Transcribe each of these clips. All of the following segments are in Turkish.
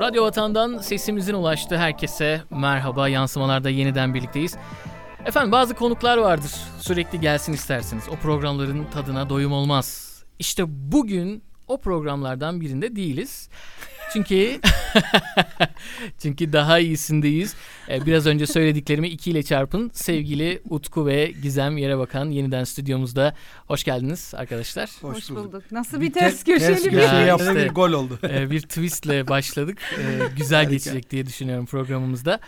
Radyo Vatan'dan sesimizin ulaştığı herkese merhaba. Yansımalarda yeniden birlikteyiz. Efendim bazı konuklar vardır. Sürekli gelsin istersiniz. O programların tadına doyum olmaz. İşte bugün o programlardan birinde değiliz. Çünkü çünkü daha iyisindeyiz. Ee, biraz önce söylediklerimi iki ile çarpın. Sevgili Utku ve Gizem Yere Bakan yeniden stüdyomuzda. Hoş geldiniz arkadaşlar. Hoş, Hoş bulduk. bulduk. Nasıl Bir bir ters te- köşeli ters bir köşe Ya yaptı işte. bir gol oldu. Ee, bir twistle başladık. Ee, güzel geçecek diye düşünüyorum programımızda.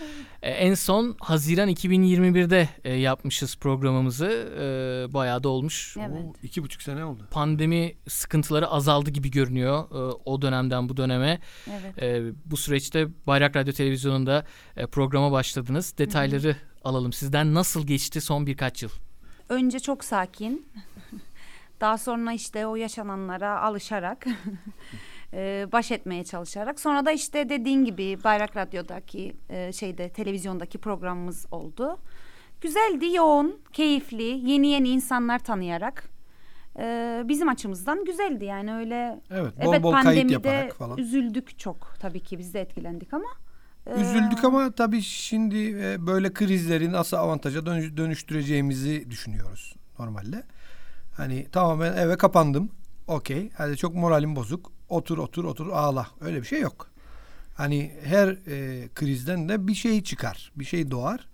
Ee, en son Haziran 2021'de e, yapmışız programımızı. Ee, bayağı da olmuş. Evet. Oo, iki buçuk sene oldu. Pandemi sıkıntıları azaldı gibi görünüyor e, o dönemden bu döneme. Evet. E, bu süreçte Bayrak Radyo Televizyonu'nda e, programa başladınız. Detayları alalım sizden. Nasıl geçti son birkaç yıl? Önce çok sakin. Daha sonra işte o yaşananlara alışarak e, baş etmeye çalışarak sonra da işte dediğin gibi Bayrak Radyo'daki e, şeyde televizyondaki programımız oldu. Güzeldi, yoğun, keyifli, yeni yeni insanlar tanıyarak e, bizim açımızdan güzeldi yani öyle. Evet, bol evet bol kayıt pandemide yaparak falan. üzüldük çok tabii ki biz de etkilendik ama. Üzüldük ama tabii şimdi böyle krizleri nasıl avantaja dönüş- dönüştüreceğimizi düşünüyoruz normalde. Hani tamamen eve kapandım. Okey. Hadi çok moralim bozuk. Otur otur otur ağla. Öyle bir şey yok. Hani her e, krizden de bir şey çıkar. Bir şey doğar.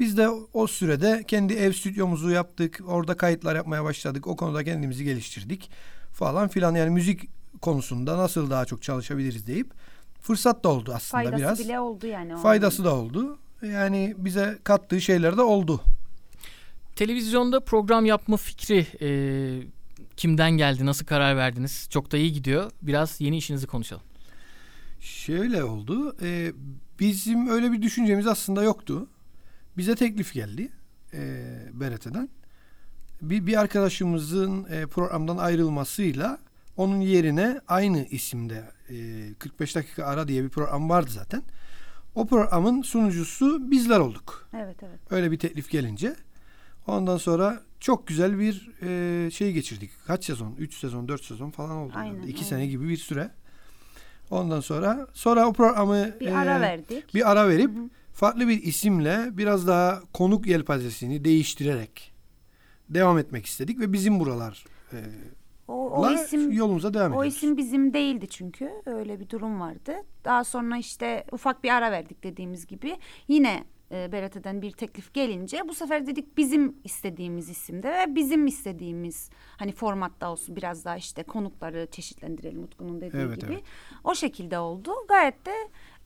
Biz de o sürede kendi ev stüdyomuzu yaptık. Orada kayıtlar yapmaya başladık. O konuda kendimizi geliştirdik falan filan. Yani müzik konusunda nasıl daha çok çalışabiliriz deyip fırsat da oldu aslında faydası biraz. bile oldu yani. Faydası da oldu. Yani bize kattığı şeyler de oldu. Televizyonda program yapma fikri e, kimden geldi? Nasıl karar verdiniz? Çok da iyi gidiyor. Biraz yeni işinizi konuşalım. Şöyle oldu. e, bizim öyle bir düşüncemiz aslında yoktu. Bize teklif geldi e, BRT'den. Bir, bir arkadaşımızın e, programdan ayrılmasıyla onun yerine aynı isimde e, 45 dakika ara diye bir program vardı zaten. O programın sunucusu bizler olduk. Evet evet. Öyle bir teklif gelince. Ondan sonra çok güzel bir e, şey geçirdik. Kaç sezon? 3 sezon, 4 sezon falan oldu. Aynen, herhalde. İki aynen. sene gibi bir süre. Ondan sonra sonra o programı Bir e, ara verdik. bir ara verip farklı bir isimle biraz daha konuk yelpazesini değiştirerek devam etmek istedik ve bizim buralar e, O, o isim yolumuza devam o ediyoruz. isim bizim değildi çünkü öyle bir durum vardı. Daha sonra işte ufak bir ara verdik dediğimiz gibi. Yine e, BRT'den bir teklif gelince bu sefer dedik bizim istediğimiz isimde ve bizim istediğimiz hani formatta olsun biraz daha işte konukları çeşitlendirelim Utku'nun dediği Evet, gibi. evet. O şekilde oldu. Gayet de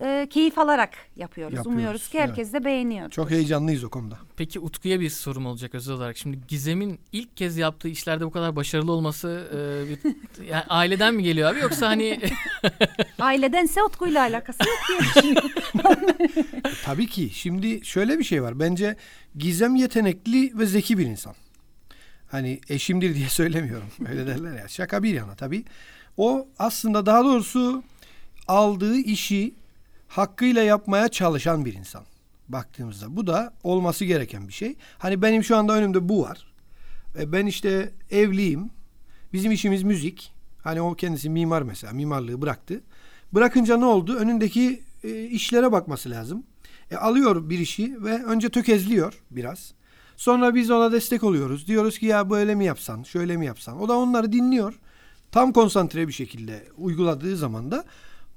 e, keyif alarak yapıyoruz. Yapıyoruz, Umuyoruz ki herkes de beğeniyor. Çok heyecanlıyız o konuda. Peki Utku'ya bir sorum olacak özel olarak. Şimdi Gizem'in ilk kez yaptığı işlerde bu kadar başarılı olması e, bir, yani aileden mi geliyor abi yoksa hani Ailedense Utku'yla alakası yok diye düşünüyorum. Tabii ki. Şimdi şöyle bir şey var. Bence Gizem yetenekli ve zeki bir insan. Hani eşimdir diye söylemiyorum. Öyle derler ya. Şaka bir yana tabii. O aslında daha doğrusu aldığı işi hakkıyla yapmaya çalışan bir insan. Baktığımızda. Bu da olması gereken bir şey. Hani benim şu anda önümde bu var. E, Ben işte evliyim. Bizim işimiz müzik. Hani o kendisi mimar mesela. Mimarlığı bıraktı. Bırakınca ne oldu? Önündeki e, işlere bakması lazım. E, alıyor bir işi ve önce tökezliyor biraz. Sonra biz ona destek oluyoruz. Diyoruz ki ya böyle mi yapsan, şöyle mi yapsan. O da onları dinliyor. Tam konsantre bir şekilde uyguladığı zaman da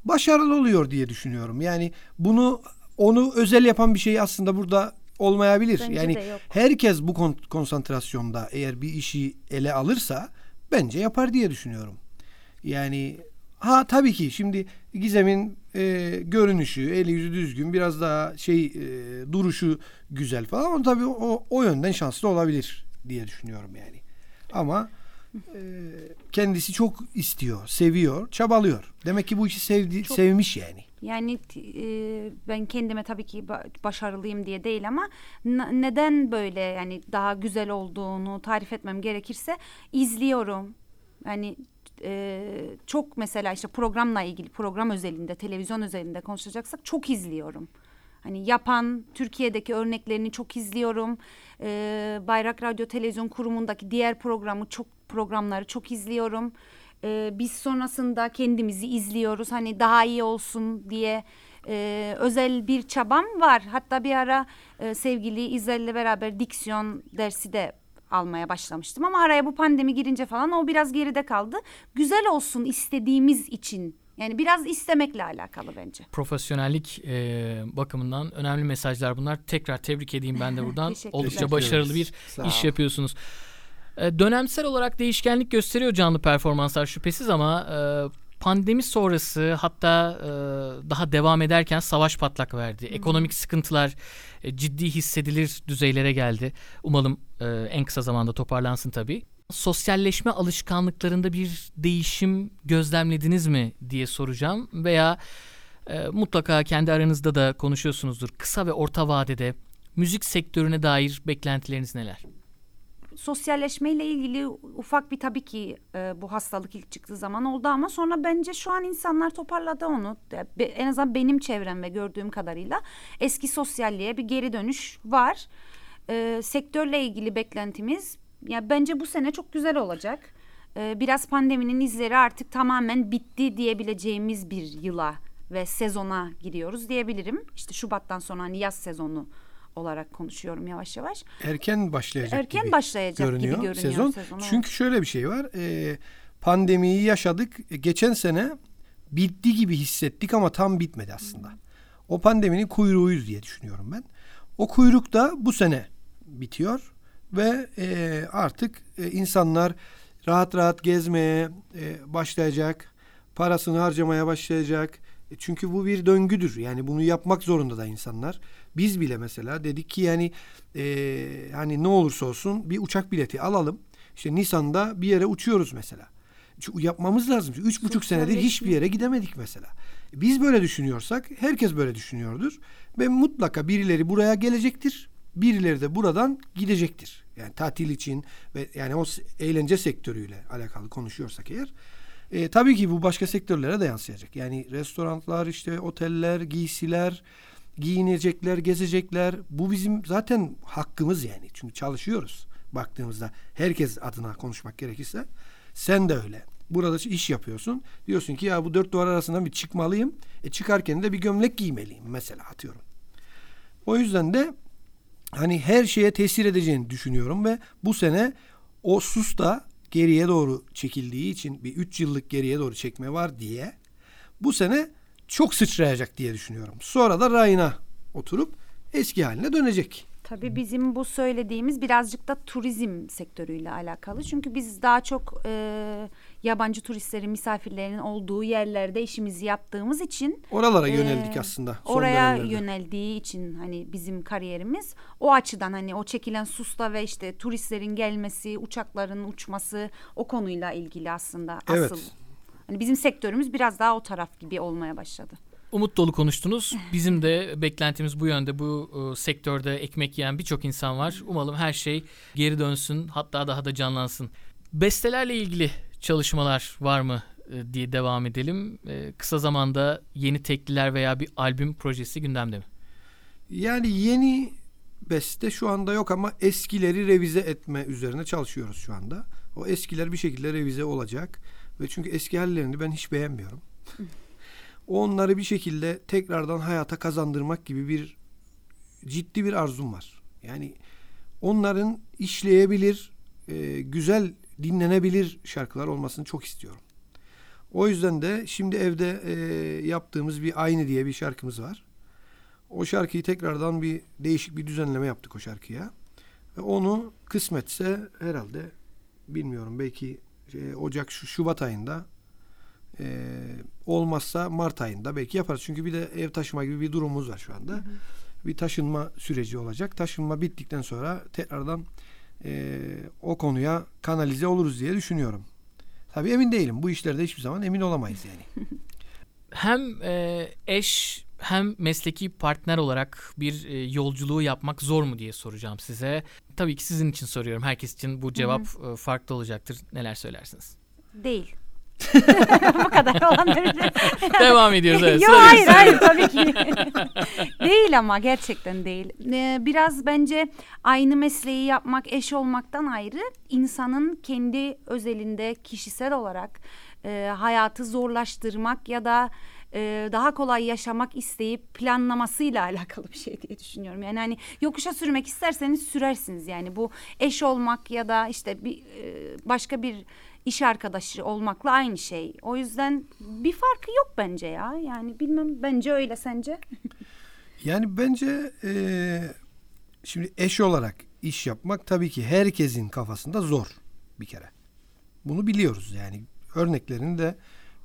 başarılı oluyor diye düşünüyorum. Yani bunu onu özel yapan bir şey aslında burada olmayabilir. Bence yani herkes bu kon- konsantrasyonda eğer bir işi ele alırsa bence yapar diye düşünüyorum. Yani ha tabii ki şimdi Gizem'in e, görünüşü, eli yüzü düzgün, biraz daha şey e, duruşu güzel falan. Ama tabii o, o yönden şanslı olabilir diye düşünüyorum yani. Ama kendisi çok istiyor, seviyor, çabalıyor. Demek ki bu işi sevdi, Çok- sevmiş yani. Yani e, ben kendime tabii ki ba- başarılıyım diye değil ama neden böyle yani daha güzel olduğunu tarif etmem gerekirse izliyorum. Yani e, çok mesela işte programla ilgili program özelinde televizyon özelinde konuşacaksak çok izliyorum. Hani yapan Türkiye'deki örneklerini çok izliyorum. E, Bayrak Radyo Televizyon Kurumu'ndaki diğer programı çok programları çok izliyorum. Ee, biz sonrasında kendimizi izliyoruz. Hani daha iyi olsun diye e, özel bir çabam var. Hatta bir ara e, sevgili İzel'le beraber diksiyon dersi de almaya başlamıştım ama araya bu pandemi girince falan o biraz geride kaldı. Güzel olsun istediğimiz için yani biraz istemekle alakalı bence. Profesyonellik e, bakımından önemli mesajlar bunlar. Tekrar tebrik edeyim ben de buradan. Oldukça başarılı bir Sağ iş yapıyorsunuz. E, dönemsel olarak değişkenlik gösteriyor canlı performanslar şüphesiz ama e, pandemi sonrası hatta e, daha devam ederken savaş patlak verdi. Ekonomik sıkıntılar e, ciddi hissedilir düzeylere geldi. Umalım e, en kısa zamanda toparlansın tabii. Sosyalleşme alışkanlıklarında bir değişim gözlemlediniz mi diye soracağım veya e, mutlaka kendi aranızda da konuşuyorsunuzdur. Kısa ve orta vadede müzik sektörüne dair beklentileriniz neler? sosyalleşmeyle ilgili ufak bir tabii ki e, bu hastalık ilk çıktığı zaman oldu ama sonra bence şu an insanlar toparladı onu. Be- En azından benim çevrem ve gördüğüm kadarıyla eski sosyalliğe bir geri dönüş var. E, sektörle ilgili beklentimiz ya bence bu sene çok güzel olacak. E, biraz pandeminin izleri artık tamamen bitti diyebileceğimiz bir yıla ve sezona giriyoruz diyebilirim. İşte Şubat'tan sonra hani yaz sezonu olarak konuşuyorum yavaş yavaş. Erken başlayacak Erken gibi başlayacak görünüyor, gibi görünüyor sezon. sezon, evet. Çünkü şöyle bir şey var. e, pandemiyi yaşadık. E, Geçen sene bitti gibi hissettik ama tam bitmedi aslında. O pandeminin kuyruğuyuz diye düşünüyorum ben. O kuyruk da bu sene bitiyor ve e, artık e, insanlar rahat rahat gezmeye e, başlayacak. Parasını harcamaya başlayacak. E, Çünkü bu bir döngüdür. Yani bunu yapmak zorunda da insanlar. Biz bile mesela dedik ki yani e, hani ne olursa olsun bir uçak bileti alalım. İşte Nisan'da bir yere uçuyoruz mesela. Çünkü yapmamız lazım. Üç buçuk senedir hiçbir yere gidemedik mesela. Biz böyle düşünüyorsak herkes böyle düşünüyordur. Ve mutlaka birileri buraya gelecektir. Birileri de buradan gidecektir. Yani tatil için ve yani o eğlence sektörüyle alakalı konuşuyorsak eğer. E, tabii ki bu başka sektörlere de yansıyacak. Yani restoranlar, işte oteller, giysiler, giyinecekler, gezecekler. Bu bizim zaten hakkımız yani. Çünkü çalışıyoruz baktığımızda. Herkes adına konuşmak gerekirse. Sen de öyle. Burada iş yapıyorsun. Diyorsun ki ya bu dört duvar arasından bir çıkmalıyım. E çıkarken de bir gömlek giymeliyim mesela atıyorum. O yüzden de hani her şeye tesir edeceğini düşünüyorum ve bu sene o sus da geriye doğru çekildiği için bir 3 yıllık geriye doğru çekme var diye bu sene çok sıçrayacak diye düşünüyorum. Sonra da rayına oturup eski haline dönecek. Tabii bizim bu söylediğimiz birazcık da turizm sektörüyle alakalı. Çünkü biz daha çok e, yabancı turistlerin, misafirlerin olduğu yerlerde işimizi yaptığımız için Oralara e, yöneldik aslında. Oraya dönemlerde. yöneldiği için hani bizim kariyerimiz o açıdan hani o çekilen susta ve işte turistlerin gelmesi, uçakların uçması o konuyla ilgili aslında Evet. asıl. Hani bizim sektörümüz biraz daha o taraf gibi olmaya başladı. Umut dolu konuştunuz. Bizim de beklentimiz bu yönde. Bu e, sektörde ekmek yiyen birçok insan var. Umalım her şey geri dönsün. Hatta daha da canlansın. Bestelerle ilgili çalışmalar var mı e, diye devam edelim. E, kısa zamanda yeni tekliler veya bir albüm projesi gündemde mi? Yani yeni beste şu anda yok ama eskileri revize etme üzerine çalışıyoruz şu anda. O eskiler bir şekilde revize olacak ve çünkü eski hallerini ben hiç beğenmiyorum. Onları bir şekilde tekrardan hayata kazandırmak gibi bir ciddi bir arzum var. Yani onların işleyebilir, e, güzel dinlenebilir şarkılar olmasını çok istiyorum. O yüzden de şimdi evde e, yaptığımız bir Aynı diye bir şarkımız var. O şarkıyı tekrardan bir değişik bir düzenleme yaptık o şarkıya. Ve onu kısmetse herhalde bilmiyorum belki e, Ocak şu Şubat ayında e, olmazsa Mart ayında belki yaparız. Çünkü bir de ev taşıma gibi bir durumumuz var şu anda. Bir taşınma süreci olacak. Taşınma bittikten sonra tekrardan e, o konuya kanalize oluruz diye düşünüyorum. Tabii emin değilim. Bu işlerde hiçbir zaman emin olamayız yani. Hem e, eş hem mesleki partner olarak bir e, yolculuğu yapmak zor mu diye soracağım size. Tabii ki sizin için soruyorum. Herkes için bu cevap e, farklı olacaktır. Neler söylersiniz? Değil. Bu kadar olabilir. Devam ediyoruz. Evet. Yok hayır hayır tabii ki. değil ama gerçekten değil. Ee, biraz bence aynı mesleği yapmak eş olmaktan ayrı insanın kendi özelinde kişisel olarak e, hayatı zorlaştırmak ya da e, daha kolay yaşamak isteyip planlamasıyla alakalı bir şey diye düşünüyorum. Yani hani yokuşa sürmek isterseniz sürersiniz yani bu eş olmak ya da işte bir e, başka bir iş arkadaşı olmakla aynı şey. O yüzden bir farkı yok bence ya. Yani bilmem bence öyle sence? Yani bence eee, şimdi eş olarak iş yapmak tabii ki herkesin kafasında zor bir kere. Bunu biliyoruz yani. Örneklerini de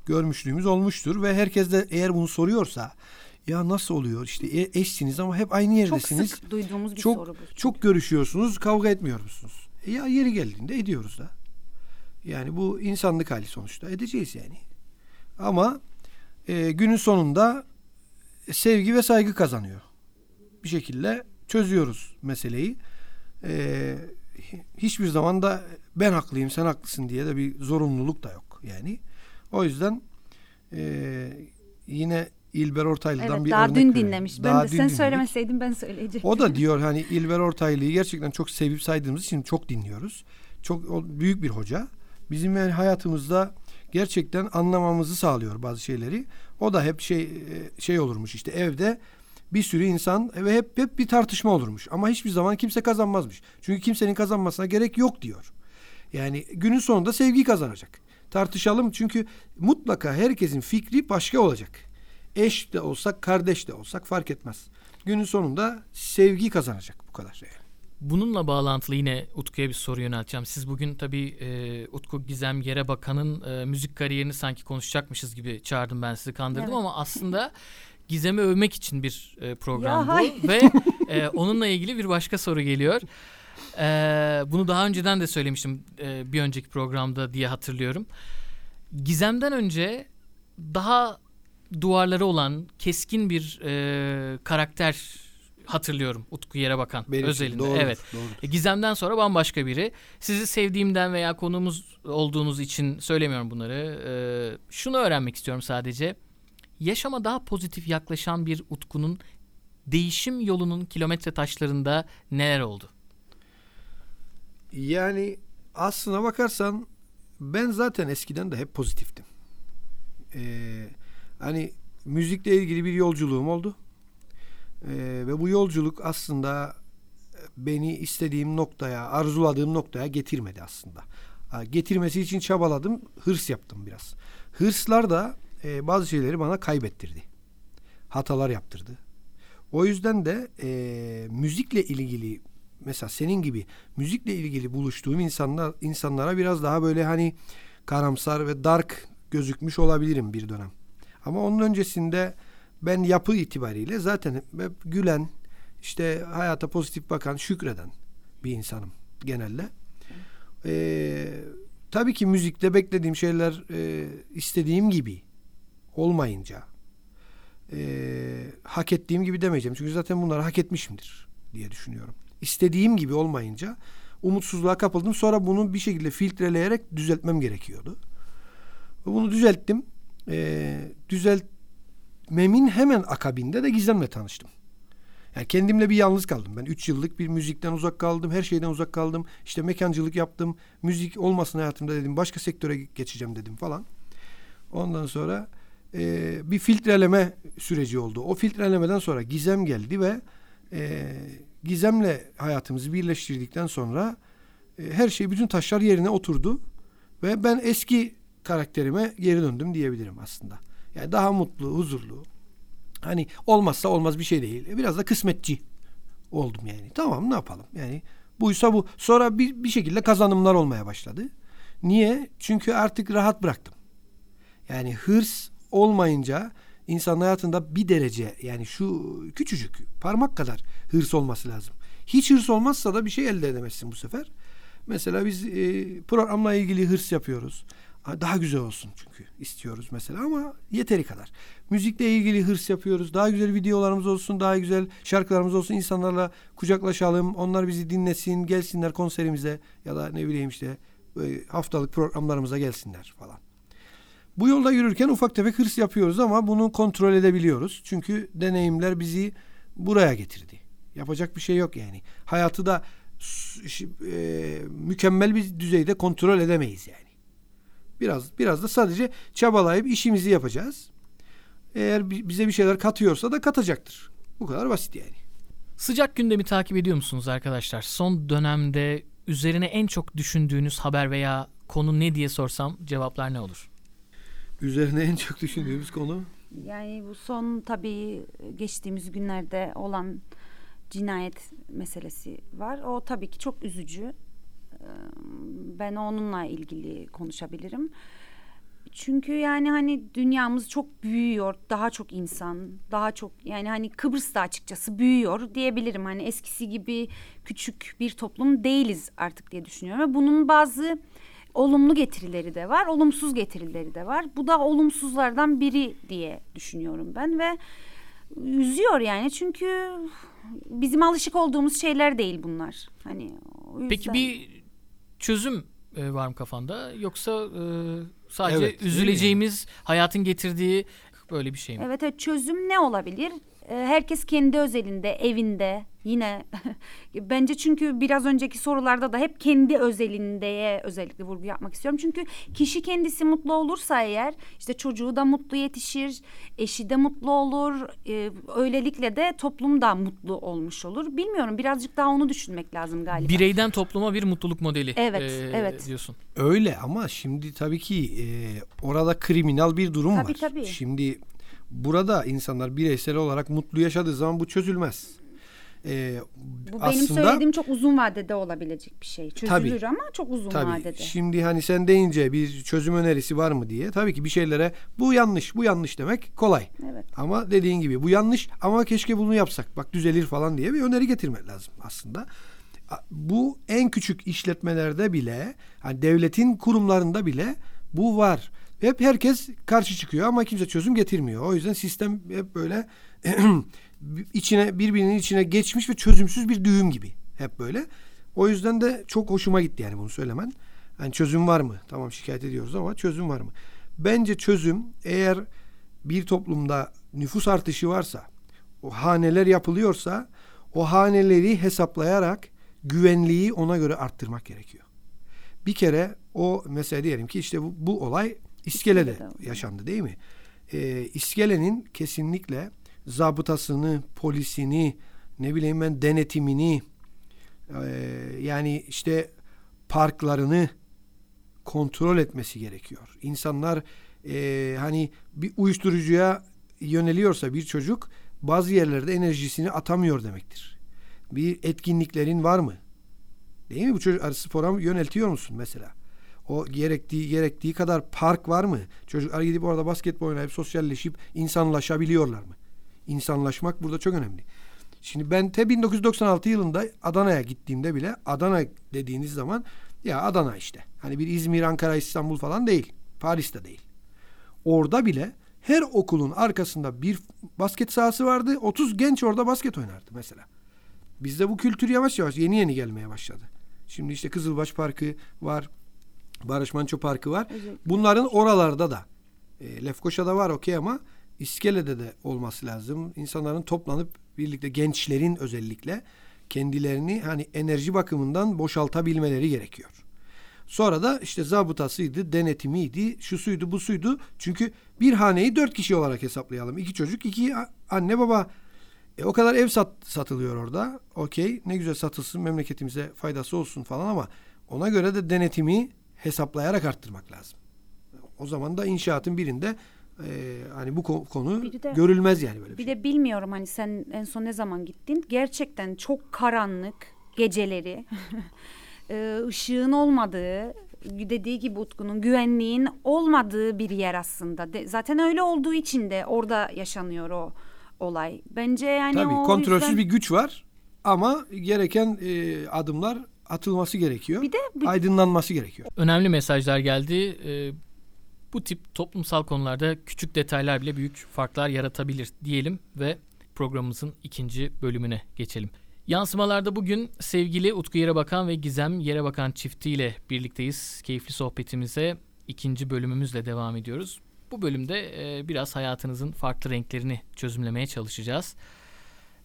görmüşlüğümüz olmuştur ve herkes de eğer bunu soruyorsa ya nasıl oluyor işte e- eşsiniz ama hep aynı Çok yerdesiniz. sık duyduğumuz bir çok soru bu. çok görüşüyorsunuz, kavga etmiyor musunuz? E ya yeri geldiğinde ediyoruz da. Yani bu insanlık hali sonuçta edeceğiz yani. Ama e, günün sonunda sevgi ve saygı kazanıyor. Bir şekilde çözüyoruz meseleyi. E, hiçbir zaman da ben haklıyım sen haklısın diye de bir zorunluluk da yok yani. O yüzden e, yine İlber Ortaylı'dan Evet bir daha örnek dün vereyim. dinlemiş. Daha Ben de dün sen dinledik. söylemeseydin ben söyleyecektim. O da diyor hani İlber Ortaylı'yı gerçekten çok sevip saydığımız için çok dinliyoruz. Çok o büyük bir hoca. Bizim yani hayatımızda gerçekten anlamamızı sağlıyor bazı şeyleri. O da hep şey e, şey olurmuş işte evde bir sürü insan ve hep hep bir tartışma olurmuş. Ama hiçbir zaman kimse kazanmazmış. Çünkü kimsenin kazanmasına gerek yok diyor. Yani günün sonunda sevgi kazanacak. Tartışalım çünkü mutlaka herkesin fikri başka olacak. Eş de olsak, kardeş de olsak fark etmez. Günün sonunda sevgi kazanacak bu kadar. Yani. Bununla bağlantılı yine Utku'ya bir soru yönelteceğim. Siz bugün tabii e, Utku Gizem Yere Bakan'ın e, müzik kariyerini sanki konuşacakmışız gibi çağırdım ben sizi kandırdım Evet. ama aslında Gizem'i övmek için bir e, program Ya bu hayır. ve e, onunla ilgili bir başka soru geliyor. E, bunu daha önceden de söylemiştim e, bir önceki programda diye hatırlıyorum. Gizem'den önce daha duvarları olan keskin bir e, karakter hatırlıyorum Utku Yere Bakan Benim özelinde. doğrudur, evet. doğrudur. E, Gizem'den sonra bambaşka biri. Sizi sevdiğimden veya konuğumuz olduğunuz için söylemiyorum bunları. Ee, şunu öğrenmek istiyorum sadece. Yaşama daha pozitif yaklaşan bir Utku'nun değişim yolunun kilometre taşlarında neler oldu? Yani aslına bakarsan ben zaten eskiden de hep pozitiftim. Ee, hani müzikle ilgili bir yolculuğum oldu. Ee, ve bu yolculuk aslında beni istediğim noktaya, arzuladığım noktaya getirmedi aslında. Ha, Getirmesi için çabaladım, hırs yaptım biraz. Hırslar da e, bazı şeyleri bana kaybettirdi. Hatalar yaptırdı. O yüzden de e, müzikle ilgili mesela senin gibi müzikle ilgili buluştuğum insanlar insanlara biraz daha böyle hani karamsar ve dark gözükmüş olabilirim bir dönem. Ama onun öncesinde ben yapı itibariyle zaten gülen, işte hayata pozitif bakan, şükreden bir insanım genelde. Ee, tabii ki müzikte beklediğim şeyler e, istediğim gibi olmayınca e, hak ettiğim gibi demeyeceğim. Çünkü zaten bunları hak etmişimdir diye düşünüyorum. İstediğim gibi olmayınca umutsuzluğa kapıldım. Sonra bunu bir şekilde filtreleyerek düzeltmem gerekiyordu. Bunu düzelttim. E, düzeltmemin hemen akabinde de Gizem'le tanıştım. Yani kendimle bir yalnız kaldım. Ben 3 yıllık bir müzikten uzak kaldım. Her şeyden uzak kaldım. İşte mekancılık yaptım. Müzik olmasın hayatımda dedim. Başka sektöre geçeceğim dedim falan. Ondan sonra e, bir filtreleme süreci oldu. O filtrelemeden sonra Gizem geldi ve e, Gizem'le hayatımızı birleştirdikten sonra e, her şey, bütün taşlar yerine oturdu. Ve ben eski karakterime geri döndüm diyebilirim aslında. Yani daha mutlu, huzurlu. Hani olmazsa olmaz bir şey değil. E, Biraz da kısmetçi oldum yani. Tamam ne yapalım? Yani buysa bu. Sonra bir, bir şekilde kazanımlar olmaya başladı. Niye? Çünkü artık rahat bıraktım. Yani hırs olmayınca insan hayatında bir derece yani şu küçücük parmak kadar hırs olması lazım. Hiç hırs olmazsa da bir şey elde edemezsin bu sefer. Mesela biz e, programla ilgili hırs yapıyoruz. Ha, Daha güzel olsun çünkü istiyoruz mesela ama yeteri kadar. Müzikle ilgili hırs yapıyoruz. Daha güzel videolarımız olsun, daha güzel şarkılarımız olsun. insanlarla kucaklaşalım. Onlar bizi dinlesin, gelsinler konserimize ya da ne bileyim işte e, haftalık programlarımıza gelsinler falan. Bu yolda yürürken ufak tefek hırs yapıyoruz ama bunu kontrol edebiliyoruz. Çünkü deneyimler bizi buraya getirdi. Yapacak bir şey yok yani. Hayatı da e, mükemmel bir düzeyde kontrol edemeyiz yani. Biraz biraz da sadece çabalayıp işimizi yapacağız. Eğer bize bir şeyler katıyorsa da katacaktır. Bu kadar basit yani. Sıcak gündemi takip ediyor musunuz arkadaşlar? Son dönemde üzerine en çok düşündüğünüz haber veya konu ne diye sorsam cevaplar ne olur? Üzerine en çok düşündüğümüz konu? Yani bu son tabii geçtiğimiz günlerde olan cinayet meselesi var. O tabii ki çok üzücü. Ben onunla ilgili konuşabilirim. Çünkü yani hani dünyamız çok büyüyor. Daha çok insan, daha çok yani hani Kıbrıs da açıkçası büyüyor diyebilirim. Hani eskisi gibi küçük bir toplum değiliz artık diye düşünüyorum. Ve bunun bazı olumlu getirileri de var, olumsuz getirileri de var. Bu da olumsuzlardan biri diye düşünüyorum ben ve üzüyor yani çünkü bizim alışık olduğumuz şeyler değil bunlar. Hani Peki bir çözüm e, var mı kafanda yoksa e, sadece evet, üzüleceğimiz hayatın getirdiği böyle bir şey mi? Evet, evet çözüm ne olabilir? E, herkes kendi özelinde, evinde yine bence çünkü biraz önceki sorularda da hep kendi özelindeye özellikle vurgu yapmak istiyorum. Çünkü kişi kendisi mutlu olursa eğer işte çocuğu da mutlu yetişir, eşi de mutlu olur. E, öylelikle de toplum da mutlu olmuş olur. Bilmiyorum birazcık daha onu düşünmek lazım galiba. Bireyden topluma bir mutluluk modeli. Evet, e, evet. diyorsun. Öyle ama şimdi tabii ki e, orada kriminal bir durum tabii, var. Tabii. Şimdi burada insanlar bireysel olarak mutlu yaşadığı zaman bu çözülmez. Ee, Bu benim aslında, söylediğim çok uzun vadede olabilecek bir şey. Çözülür tabii, ama çok uzun tabii. vadede. Şimdi hani sen deyince bir çözüm önerisi var mı diye tabii ki bir şeylere bu yanlış bu yanlış demek kolay. Evet. Ama dediğin gibi bu yanlış ama keşke bunu yapsak bak düzelir falan diye bir öneri getirmek lazım aslında. Bu en küçük işletmelerde bile hani devletin kurumlarında bile bu var. Hep herkes karşı çıkıyor ama kimse çözüm getirmiyor. O yüzden sistem hep böyle içine birbirinin içine geçmiş ve çözümsüz bir düğüm gibi hep böyle. O yüzden de çok hoşuma gitti yani bunu söylemen. Yani çözüm var mı? Tamam şikayet ediyoruz ama çözüm var mı? Bence çözüm eğer bir toplumda nüfus artışı varsa, o haneler yapılıyorsa o haneleri hesaplayarak güvenliği ona göre arttırmak gerekiyor. Bir kere o mesela diyelim ki işte bu, bu olay İskele'de yaşandı değil mi? Ee, İskele'nin kesinlikle zabıtasını, polisini, ne bileyim ben denetimini, e, yani işte parklarını kontrol etmesi gerekiyor. İnsanlar e, hani bir uyuşturucuya yöneliyorsa bir çocuk bazı yerlerde enerjisini atamıyor demektir. Bir etkinliklerin var mı? Değil mi? Bu çocuk spora yöneltiyor musun mesela? O gerektiği gerektiği kadar park var mı? Çocuklar gidip orada basketbol oynayıp sosyalleşip insanlaşabiliyorlar mı? İnsanlaşmak burada çok önemli. Şimdi ben te 1996 yılında Adana'ya gittiğimde bile Adana dediğiniz zaman ya Adana işte. Hani bir İzmir, Ankara, İstanbul falan değil. Paris'te değil. Orada bile her okulun arkasında bir basket sahası vardı. 30 genç orada basket oynardı mesela. Bizde bu kültür yavaş yavaş yeni yeni gelmeye başladı. Şimdi işte Kızılbaş Parkı var. Barış Manço Parkı var. Bunların oralarda da e, Lefkoşa'da var okey ama İskele'de de olması lazım. İnsanların toplanıp birlikte gençlerin özellikle kendilerini hani enerji bakımından boşaltabilmeleri gerekiyor. Sonra da işte zabıtasıydı, denetimiydi, şu suydu, bu suydu. Çünkü bir haneyi dört kişi olarak hesaplayalım. İki çocuk, iki anne baba. E, o kadar ev sat, satılıyor orada. Okey ne güzel satılsın memleketimize faydası olsun falan ama ona göre de denetimi hesaplayarak arttırmak lazım. O zaman da inşaatın birinde e, hani bu konu de, görülmez yani böyle bir, bir şey. de bilmiyorum hani sen en son ne zaman gittin? Gerçekten çok karanlık geceleri ışığın olmadığı dediği gibi Utku'nun güvenliğin olmadığı bir yer aslında. De, zaten öyle olduğu için de orada yaşanıyor o olay. Bence yani Tabii o kontrolsüz yüzden... bir güç var ama gereken e, adımlar atılması gerekiyor. Bir de bir... aydınlanması gerekiyor. Önemli mesajlar geldi. Ee, bu tip toplumsal konularda küçük detaylar bile büyük farklar yaratabilir diyelim ve programımızın ikinci bölümüne geçelim. Yansımalarda bugün sevgili Utku Yerebakan ve Gizem Yerebakan çiftiyle birlikteyiz. Keyifli sohbetimize ikinci bölümümüzle devam ediyoruz. Bu bölümde e, biraz hayatınızın farklı renklerini çözümlemeye çalışacağız.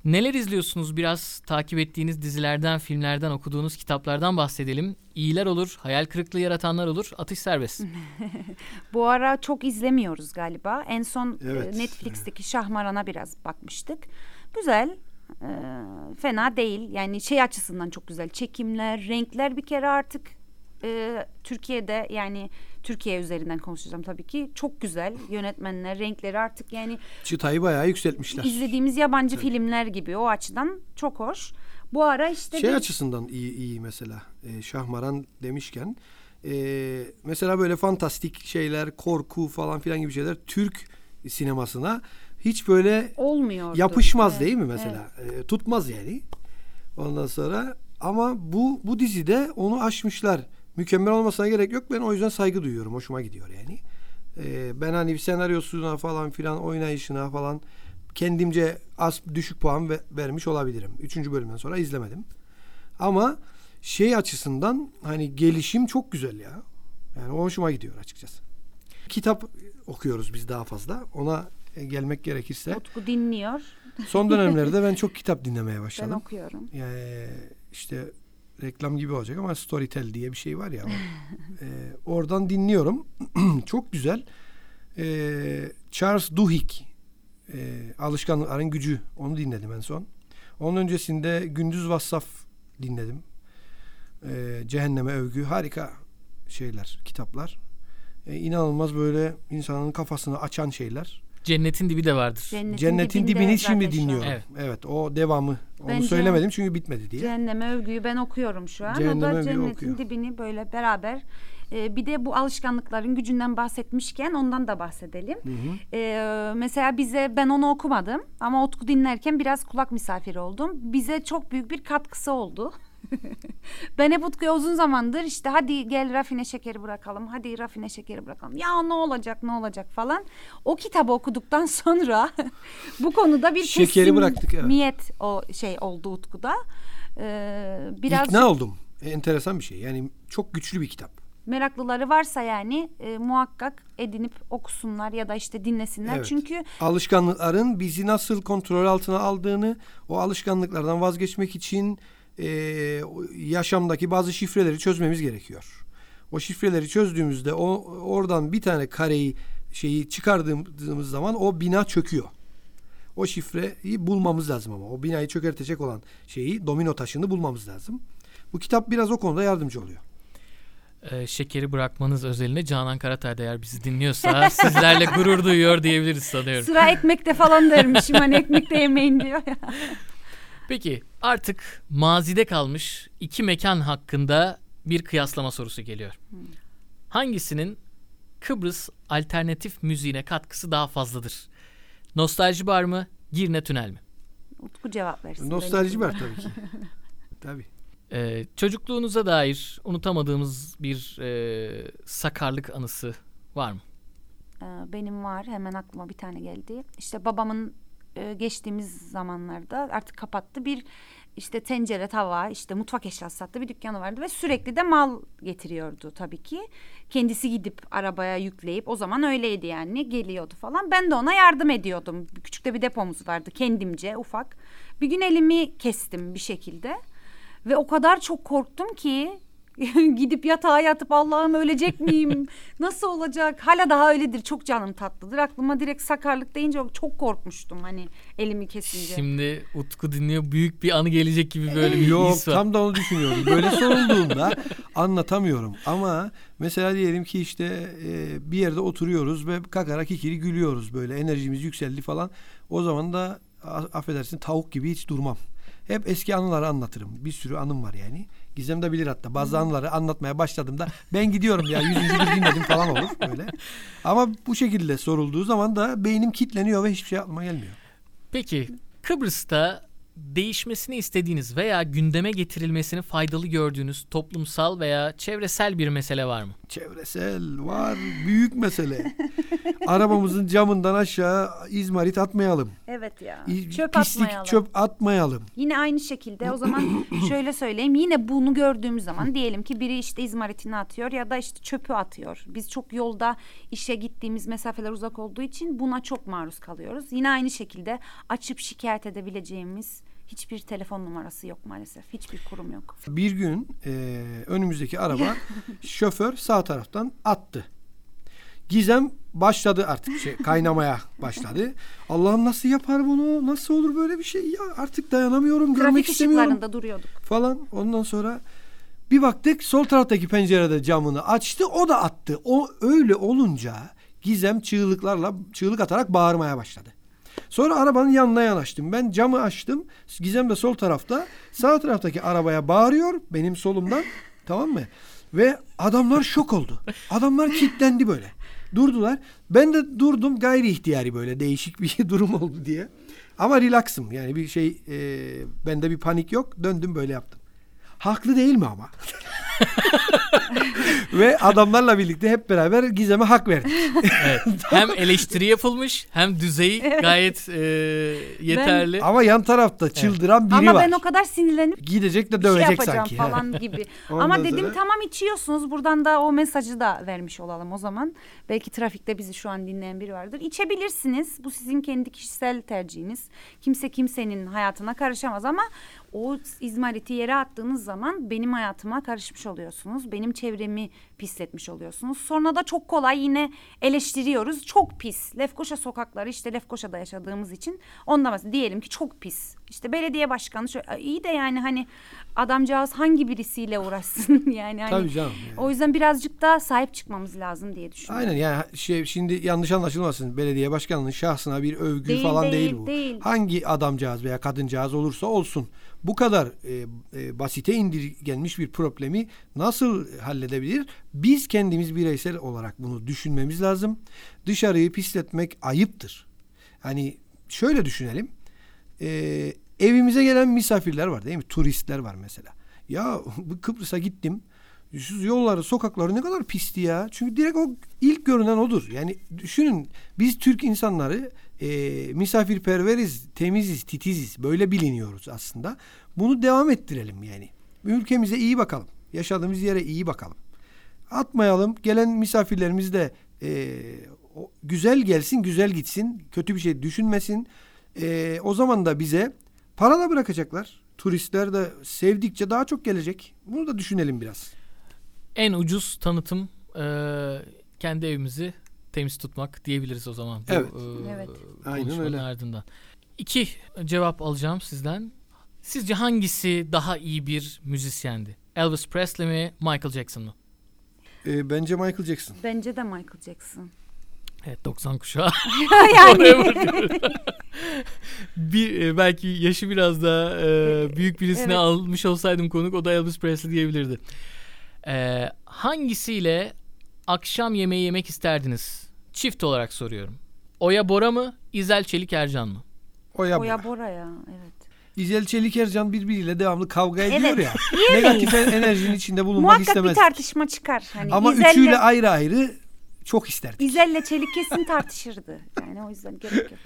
Neler izliyorsunuz? Biraz takip ettiğiniz dizilerden, filmlerden, okuduğunuz kitaplardan bahsedelim. İyiler olur, hayal kırıklığı yaratanlar olur. Atış serbest. Bu ara çok izlemiyoruz galiba. En son Evet. e, Netflix'teki Şahmaran'a biraz bakmıştık. Güzel. e, fena değil. Yani şey açısından çok güzel. Çekimler, renkler bir kere artık e, Türkiye'de yani Türkiye üzerinden konuşacağım tabii ki. Çok güzel. Yönetmenler, renkleri artık yani Çıtayı bayağı yükseltmişler. izlediğimiz yabancı filmler gibi o açıdan çok hoş. Bu ara işte Şey bir- açısından iyi iyi mesela. Ee, Şahmaran demişken ee, mesela böyle fantastik şeyler, korku falan filan gibi şeyler Türk sinemasına hiç böyle olmuyor. yapışmaz değil mi mesela? Ee, tutmaz yani. Ondan sonra ama bu bu dizide onu aşmışlar. Mükemmel olmasına gerek yok. Ben o yüzden saygı duyuyorum. Hoşuma gidiyor yani. Ee, ben hani senaryosuna falan filan oynayışına falan kendimce az düşük puan ve- vermiş olabilirim. Üçüncü bölümden sonra izlemedim. Ama şey açısından hani gelişim çok güzel ya. Yani o hoşuma gidiyor açıkçası. Kitap okuyoruz biz daha fazla. Ona gelmek gerekirse. Utku dinliyor. Son dönemlerde ben çok kitap dinlemeye Ben başladım. okuyorum. Yani işte reklam gibi olacak ama Storytel diye bir şey var ya. Ee, oradan dinliyorum. çok güzel. Ee, Charles Duhigg e, Alışkanlıkların Gücü. Onu dinledim en son. Onun öncesinde Gündüz Vassaf dinledim. Ee, Cehenneme Övgü. Harika şeyler, kitaplar. Ee, inanılmaz böyle insanın kafasını açan şeyler. Cennetin dibi de vardır. Cennetin, Cennetin dibini şimdi dinliyorum. Evet. Evet. o devamı. Onu Bence- söylemedim çünkü bitmedi diye. Cehenneme övgüyü ben okuyorum şu an. o Cehenneme da övgüyü cennetin okuyor. dibini böyle beraber. Ee, bir de bu alışkanlıkların gücünden bahsetmişken ondan da bahsedelim. Ee, mesela bize ben onu okumadım ama Utku dinlerken biraz kulak misafiri oldum. Bize çok büyük bir katkısı oldu. ben hep Utku'ya uzun zamandır işte hadi gel rafine şekeri bırakalım. Hadi rafine şekeri bırakalım. Ya ne olacak ne olacak falan. O kitabı okuduktan sonra bu konuda bir Şekeri bıraktık, evet. kesiniyet o şey oldu Utku'da. Ee, biraz İkna oldum. Enteresan bir şey. Yani çok güçlü bir kitap. meraklıları varsa yani e, muhakkak edinip okusunlar ya da işte dinlesinler. Evet. Çünkü Alışkanlıkların bizi nasıl kontrol altına aldığını, o alışkanlıklardan vazgeçmek için e, yaşamdaki bazı şifreleri çözmemiz gerekiyor. O şifreleri çözdüğümüzde o oradan bir tane kareyi şeyi çıkardığımız zaman o bina çöküyor. O şifreyi bulmamız lazım ama o binayı çökertecek olan şeyi domino taşını bulmamız lazım. Bu kitap biraz o konuda yardımcı oluyor. Ee, şekeri bırakmanız özeline Canan Karatay da eğer bizi dinliyorsa sizlerle gurur duyuyor diyebiliriz sanıyorum. sıra ekmekte falan dermişim hani ekmekte yemeyin diyor ya. Peki artık mazide kalmış iki mekan hakkında bir kıyaslama sorusu geliyor. Hangisinin Kıbrıs alternatif müziğine katkısı daha fazladır? Nostalji bar mı, Girne Tünel mi? Utku cevap versin. Nostalji var tabii ki. tabii. Ee, çocukluğunuza dair unutamadığımız bir e, sakarlık anısı var mı? Ee, benim var hemen aklıma bir tane geldi. İşte babamın e, geçtiğimiz zamanlarda artık kapattı bir işte tencere tava işte mutfak eşyası sattı bir dükkanı vardı ve sürekli de mal getiriyordu tabii ki. Kendisi gidip arabaya yükleyip o zaman öyleydi yani geliyordu falan. Ben de ona yardım ediyordum. Küçük de bir depomuz vardı kendimce ufak. Bir gün elimi kestim bir şekilde ve o kadar çok korktum ki gidip yatağa yatıp Allah'ım ölecek miyim? Nasıl olacak? Hala daha öyledir. Çok canım tatlıdır. Aklıma direkt sakarlık deyince çok korkmuştum hani elimi kesince. Şimdi Utku dinliyor büyük bir anı gelecek gibi böyle bir Yok his var. tam da onu düşünüyorum. Böyle sorulduğunda anlatamıyorum. Ama mesela diyelim ki işte e, bir yerde oturuyoruz ve kakarak ikili gülüyoruz. Böyle enerjimiz yükseldi falan. O zaman da affedersin tavuk gibi hiç durmam. Hep eski anıları anlatırım. Bir sürü anım var yani. Gizem de bilir hatta. Bazı anıları anlatmaya başladığımda ben gidiyorum ya yüzüncü bir dinledim falan olur böyle. Ama bu şekilde sorulduğu zaman da beynim kitleniyor ve hiçbir şey aklıma gelmiyor. Peki Kıbrıs'ta değişmesini istediğiniz veya gündeme getirilmesini faydalı gördüğünüz toplumsal veya çevresel bir mesele var mı? Çevresel var büyük mesele. Arabamızın camından aşağı izmarit atmayalım. Evet ya. İ- Çöp Pislik atmayalım. çöp atmayalım. Yine aynı şekilde o zaman şöyle söyleyeyim. Yine bunu gördüğümüz zaman diyelim ki biri işte izmaritini atıyor ya da işte çöpü atıyor. Biz çok yolda işe gittiğimiz mesafeler uzak olduğu için buna çok maruz kalıyoruz. Yine aynı şekilde açıp şikayet edebileceğimiz hiçbir telefon numarası yok maalesef. Hiçbir kurum yok. Bir gün e, önümüzdeki araba şoför sağ taraftan attı. Gizem başladı artık şey kaynamaya başladı. Allah'ım nasıl yapar bunu? Nasıl olur böyle bir şey? Ya artık dayanamıyorum, görmek Trafik istemiyorum ışıklarında duruyorduk. falan. Ondan sonra bir baktık sol taraftaki pencerede camını açtı. O da attı. O öyle olunca Gizem çığlıklarla çığlık atarak bağırmaya başladı. Sonra arabanın yanına yanaştım. Ben camı açtım. Gizem de sol tarafta. Sağ taraftaki arabaya bağırıyor benim solumdan. Tamam mı? Ve adamlar şok oldu. Adamlar kilitlendi böyle. Durdular. Ben de durdum gayri ihtiyari böyle değişik bir durum oldu diye. Ama relaxım yani bir şey e, bende bir panik yok. Döndüm böyle yaptım. Haklı değil mi ama? Ve adamlarla birlikte hep beraber Gizem'e hak verdik. Evet. Hem eleştiri yapılmış hem düzeyi gayet e, yeterli. Ama yan tarafta çıldıran biri Ama var. ben o kadar sinirlenip Gidecek de şey dövecek yapacağım sanki. falan gibi. Ama dedim sonra- tamam içiyorsunuz. Buradan da o mesajı da vermiş olalım o zaman. Belki trafikte bizi şu an dinleyen biri vardır. İçebilirsiniz. Bu sizin kendi kişisel tercihiniz. Kimse kimsenin hayatına karışamaz ama o izmariti yere attığınız zaman benim hayatıma karışmış oluyorsunuz. Benim çevremi pisletmiş oluyorsunuz. Sonra da çok kolay yine eleştiriyoruz. Çok pis. Lefkoşa sokakları işte Lefkoşa'da yaşadığımız için ondan. Diyelim ki çok pis. İşte belediye başkanı şöyle, iyi de yani hani adamcağız hangi birisiyle uğraşsın yani hani Tabii canım. yani. o yüzden birazcık da sahip çıkmamız lazım diye düşünüyorum. Aynen yani şey şimdi yanlış anlaşılmasın belediye başkanının şahsına bir övgü Değil, falan değil, değil, bu. değil. Hangi adamcağız veya kadıncağız olursa olsun bu kadar e, e, basite indirgenmiş bir problemi nasıl halledebilir? Biz kendimiz bireysel olarak bunu düşünmemiz lazım. Dışarıyı pisletmek ayıptır. Hani şöyle düşünelim. E, evimize gelen misafirler var değil mi? Turistler var mesela. Ya bu Kıbrıs'a gittim. Şu yolları, sokakları ne kadar pisti ya. Çünkü direkt o ilk görünen odur. Yani düşünün biz Türk insanları e, misafirperveriz, temiziz, titiziz. Böyle biliniyoruz aslında. Bunu devam ettirelim yani. Ülkemize iyi bakalım. Yaşadığımız yere iyi bakalım. Atmayalım. Gelen misafirlerimiz de e, güzel gelsin, güzel gitsin. Kötü bir şey düşünmesin. E, o zaman da bize para da bırakacaklar. Turistler de sevdikçe daha çok gelecek. Bunu da düşünelim biraz. En ucuz tanıtım e, kendi evimizi temiz tutmak diyebiliriz o zaman. Bu, Evet. e, Evet. Aynen öyle. ardından. İki cevap alacağım sizden. Sizce hangisi daha iyi bir müzisyendi? Elvis Presley mi, Michael Jackson mı? E, bence Michael Jackson. Bence de Michael Jackson. Evet 90 kuşağı. yani bir e, belki yaşı biraz daha e, büyük birisini Evet. almış olsaydım konuk o da Elvis Presley diyebilirdi. E, hangisiyle akşam yemeği yemek isterdiniz? Çift olarak soruyorum. Oya Bora mı, İzel Çelik Ercan mı? Oya, Oya Bora. Bora ya evet. İzel Çelik Ercan birbiriyle devamlı kavga ediyor Evet. ya. Negatif enerjinin içinde bulunmak Muhakkak istemez. bir tartışma çıkar. Hani Ama İzel'le- üçüyle ayrı ayrı çok isterdik. İzel'le Çelik kesin tartışırdı. Yani o yüzden gerek yok.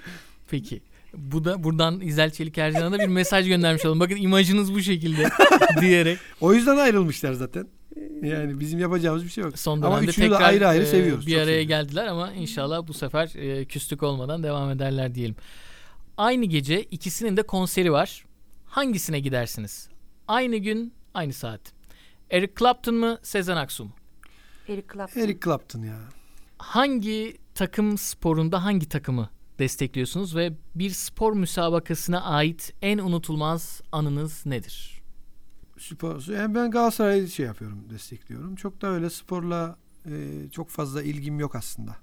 Peki. Bu da buradan İzel Çelik Ercan'a da bir mesaj göndermiş olalım. Bakın imajınız bu şekilde diyerek O yüzden ayrılmışlar zaten. Yani bizim yapacağımız bir şey yok. son Ama üçünü de tekrar ayrı ayrı e, seviyoruz. bir çok araya seviyoruz. geldiler ama inşallah bu sefer e, küslük olmadan devam ederler diyelim. Aynı gece ikisinin de konseri var. Hangisine gidersiniz? Aynı gün, aynı saat. Eric Clapton mı, Sezen Aksu mu? Eric Clapton. Eric Clapton ya. Hangi takım sporunda hangi takımı destekliyorsunuz ve bir spor müsabakasına ait en unutulmaz anınız nedir? Spor. Yani ben Galatasaray'ı şey yapıyorum, destekliyorum. Çok da öyle sporla e, çok fazla ilgim yok aslında.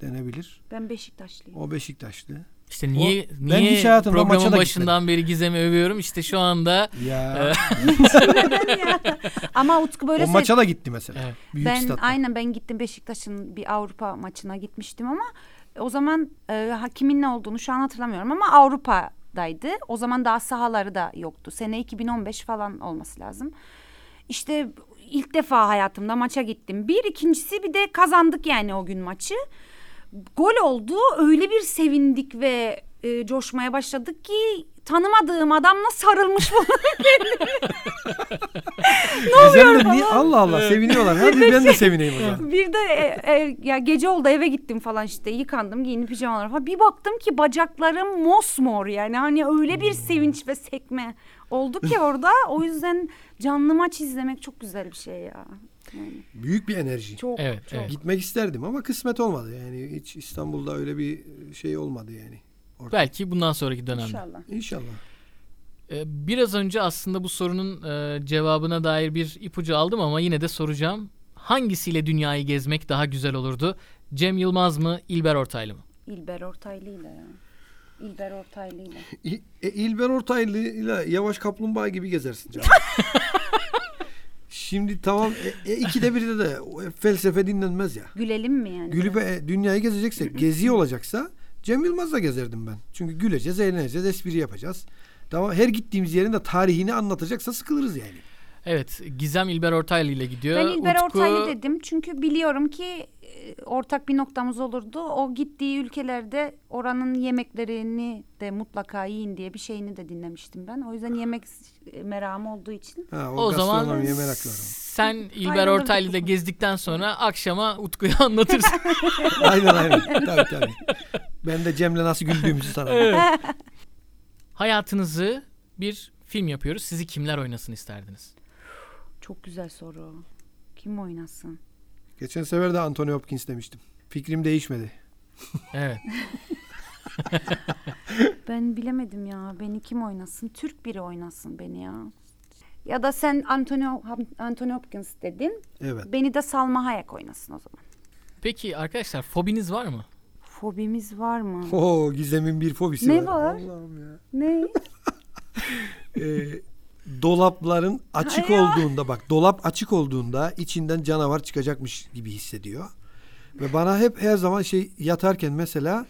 Denebilir. Ben Beşiktaşlıyım. O Beşiktaşlı. İşte niye ben niye hiç hayatımda maça programın da başından beri Gizem'i övüyorum. İşte şu anda Ya. Ama Utku böyle o söyledi. maça da gitti mesela. Evet. Büyük ben statta. aynen ben gittim Beşiktaş'ın bir Avrupa maçına gitmiştim ama o zaman e, hakimin ne olduğunu şu an hatırlamıyorum ama Avrupa'daydı. O zaman daha sahaları da yoktu. Sene 2015 falan olması lazım. İşte ilk defa hayatımda maça gittim. Bir ikincisi bir de kazandık yani o gün maçı. Gol oldu öyle bir sevindik ve e, coşmaya başladık ki tanımadığım adamla sarılmış bu. Gizem de niye? Allah Allah seviniyorlar. Hadi ben de sevineyim o zaman. bir de e, e, ya gece oldu eve gittim falan işte yıkandım giyindim pijamalar falan. Bir baktım ki bacaklarım mosmor yani hani öyle bir sevinç ve sekme oldu ki orada. O yüzden canlı maç izlemek çok güzel bir şey ya. Yani Büyük bir enerji. çok Evet, çok. evet. Gitmek isterdim ama kısmet olmadı. Yani hiç İstanbul'da öyle bir şey olmadı yani. Orada. Belki bundan sonraki dönemde. İnşallah. İnşallah. Ee, Biraz önce aslında bu sorunun e, cevabına dair bir ipucu aldım ama yine de soracağım. Hangisiyle dünyayı gezmek daha güzel olurdu? Cem Yılmaz mı, İlber Ortaylı mı? İlber Ortaylı'yla ya. İlber Ortaylı'yla. İ- E, İlber Ortaylı ile Yavaş Kaplumbağa gibi gezersin canım. Şimdi tamam e, e, ikide birde de o felsefe dinlenmez ya. Gülelim mi yani? Gülüp e, dünyayı gezeceksek, gezi olacaksa Cem Yılmaz'la gezerdim ben. Çünkü güleceğiz, eğleneceğiz, espri yapacağız. Tamam her gittiğimiz yerin de tarihini anlatacaksa sıkılırız yani. Evet, Gizem İlber Ortaylı ile gidiyor. Ben İlber Utku- Ortaylı dedim çünkü biliyorum ki e, ortak bir noktamız olurdu. O gittiği ülkelerde oranın yemeklerini de mutlaka yiyin diye bir şeyini de dinlemiştim ben. O yüzden yemek merakım olduğu için. Ha, O zaman gastronomiye meraklarım. sen İlber Ayrılırdık Ortaylı ile bu. gezdikten sonra akşama Utku'ya anlatırsın. aynen aynen. Tabii tabii. Ben de Cem'le nasıl güldüğümüzü. Evet. Hayatınızı bir film yapıyoruz. Sizi kimler oynasın isterdiniz? Çok güzel soru. Kim oynasın? Geçen sefer de Anthony Hopkins demiştim. Fikrim değişmedi. Evet. Ben bilemedim ya. Beni kim oynasın? Türk biri oynasın beni ya. Ya da sen Anthony, Anthony Hopkins dedin. Evet. Beni de Salma Hayek oynasın o zaman. Peki arkadaşlar fobiniz var mı? Fobimiz var mı? Oo Gizem'in bir fobisi Ne var. var? Allah'ım ya. ne? Ee, dolapların açık Ay olduğunda bak dolap açık olduğunda içinden canavar çıkacakmış gibi hissediyor. Ve bana hep her zaman şey yatarken mesela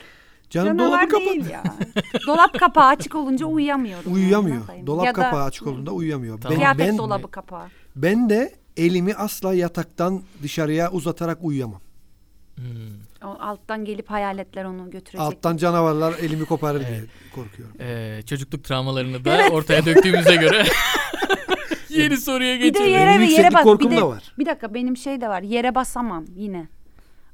canım dolabı Canavar kapat. değil ya. Dolap kapağı açık olunca uyuyamıyorum. yani, ne Uyuyamıyor. yapayım? Dolap Ya da kapağı açık olduğunda uyuyamıyor. Tamam. Ben, Kıyafet ben, dolabı kapağı. ben de elimi asla yataktan dışarıya uzatarak uyuyamam. Hmm. O alttan gelip hayaletler onu götürecek. Alttan canavarlar elimi koparır diye Evet. korkuyorum. Ee, çocukluk travmalarını da ortaya döktüğümüze göre yeni soruya Bir de geçelim. yere Benim yere yükseklik bas. korkum bir de, da var. Bir dakika benim şey de var. Yere basamam yine.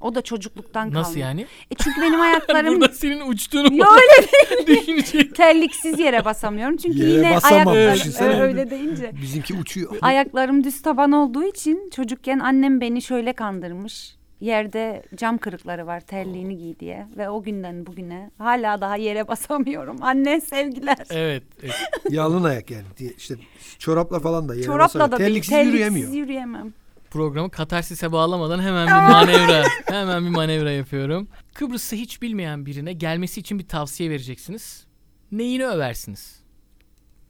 O da çocukluktan kalma. Nasıl yani? E çünkü benim ayaklarım Burada senin uçtuğunu Yo, öyle düşünecek? terliksiz yere basamıyorum. Çünkü Yere yine basamam, ayaklarım düşünsene. Ö- öyle deyince. Bizimki uçuyor. Ayaklarım düz taban olduğu için çocukken annem beni şöyle kandırmış. Yerde cam kırıkları var terliğini giy diye ve o günden bugüne hala daha yere basamıyorum. Anne sevgiler. Evet. evet. Yalın ayak yani. Diye İşte çorapla falan da yere Çorapla basamıyor. da değil. Terliksiz Terliksiz yürüyemiyor. yürüyemem. Programı katarsise bağlamadan hemen bir manevra, hemen bir manevra yapıyorum. Kıbrıs'ı hiç bilmeyen birine gelmesi için bir tavsiye vereceksiniz. Neyini översiniz?